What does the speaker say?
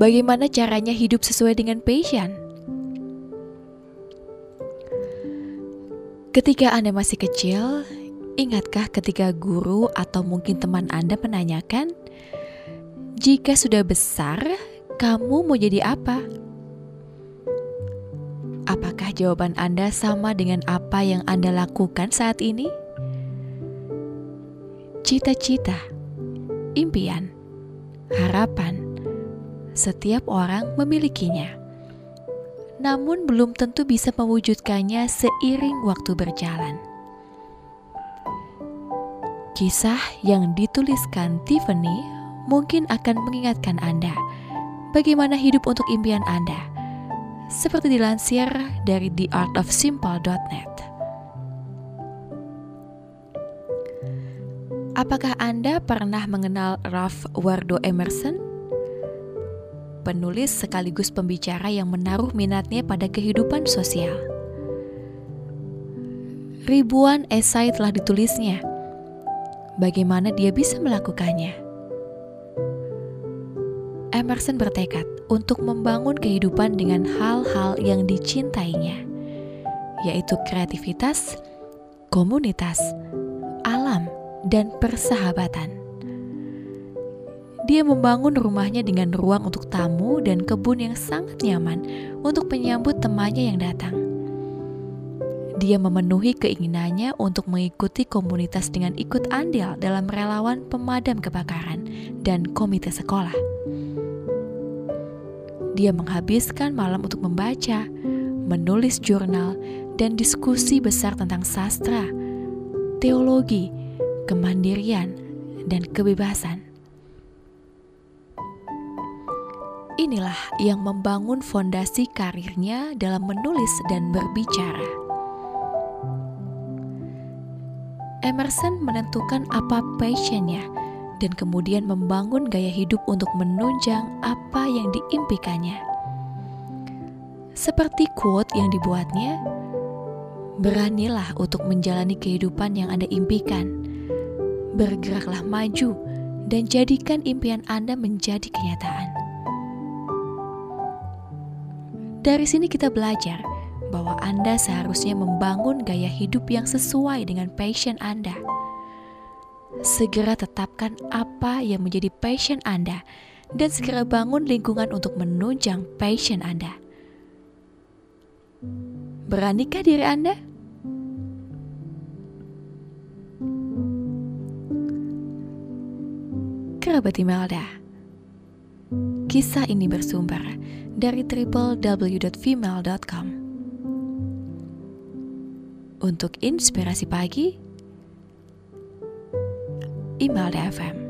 Bagaimana caranya hidup sesuai dengan passion? Ketika Anda masih kecil, ingatkah ketika guru atau mungkin teman Anda menanyakan, "Jika sudah besar, kamu mau jadi apa?" Apakah jawaban Anda sama dengan apa yang Anda lakukan saat ini? Cita-cita, impian, harapan setiap orang memilikinya. Namun belum tentu bisa mewujudkannya seiring waktu berjalan. Kisah yang dituliskan Tiffany mungkin akan mengingatkan Anda bagaimana hidup untuk impian Anda, seperti dilansir dari theartofsimple.net. Apakah Anda pernah mengenal Ralph Waldo Emerson? Penulis sekaligus pembicara yang menaruh minatnya pada kehidupan sosial. Ribuan esai telah ditulisnya. Bagaimana dia bisa melakukannya? Emerson bertekad untuk membangun kehidupan dengan hal-hal yang dicintainya, yaitu kreativitas, komunitas, alam, dan persahabatan. Dia membangun rumahnya dengan ruang untuk tamu dan kebun yang sangat nyaman untuk menyambut temannya yang datang. Dia memenuhi keinginannya untuk mengikuti komunitas dengan ikut andil dalam relawan pemadam kebakaran dan komite sekolah. Dia menghabiskan malam untuk membaca, menulis jurnal, dan diskusi besar tentang sastra, teologi, kemandirian, dan kebebasan. Inilah yang membangun fondasi karirnya dalam menulis dan berbicara. Emerson menentukan apa passionnya dan kemudian membangun gaya hidup untuk menunjang apa yang diimpikannya. Seperti quote yang dibuatnya, beranilah untuk menjalani kehidupan yang Anda impikan. Bergeraklah maju dan jadikan impian Anda menjadi kenyataan. Dari sini kita belajar bahwa Anda seharusnya membangun gaya hidup yang sesuai dengan passion Anda. Segera tetapkan apa yang menjadi passion Anda dan segera bangun lingkungan untuk menunjang passion Anda. Beranikah diri Anda? Kerabat Imelda, kisah ini bersumber dari www.female.com. Untuk inspirasi pagi, email FM.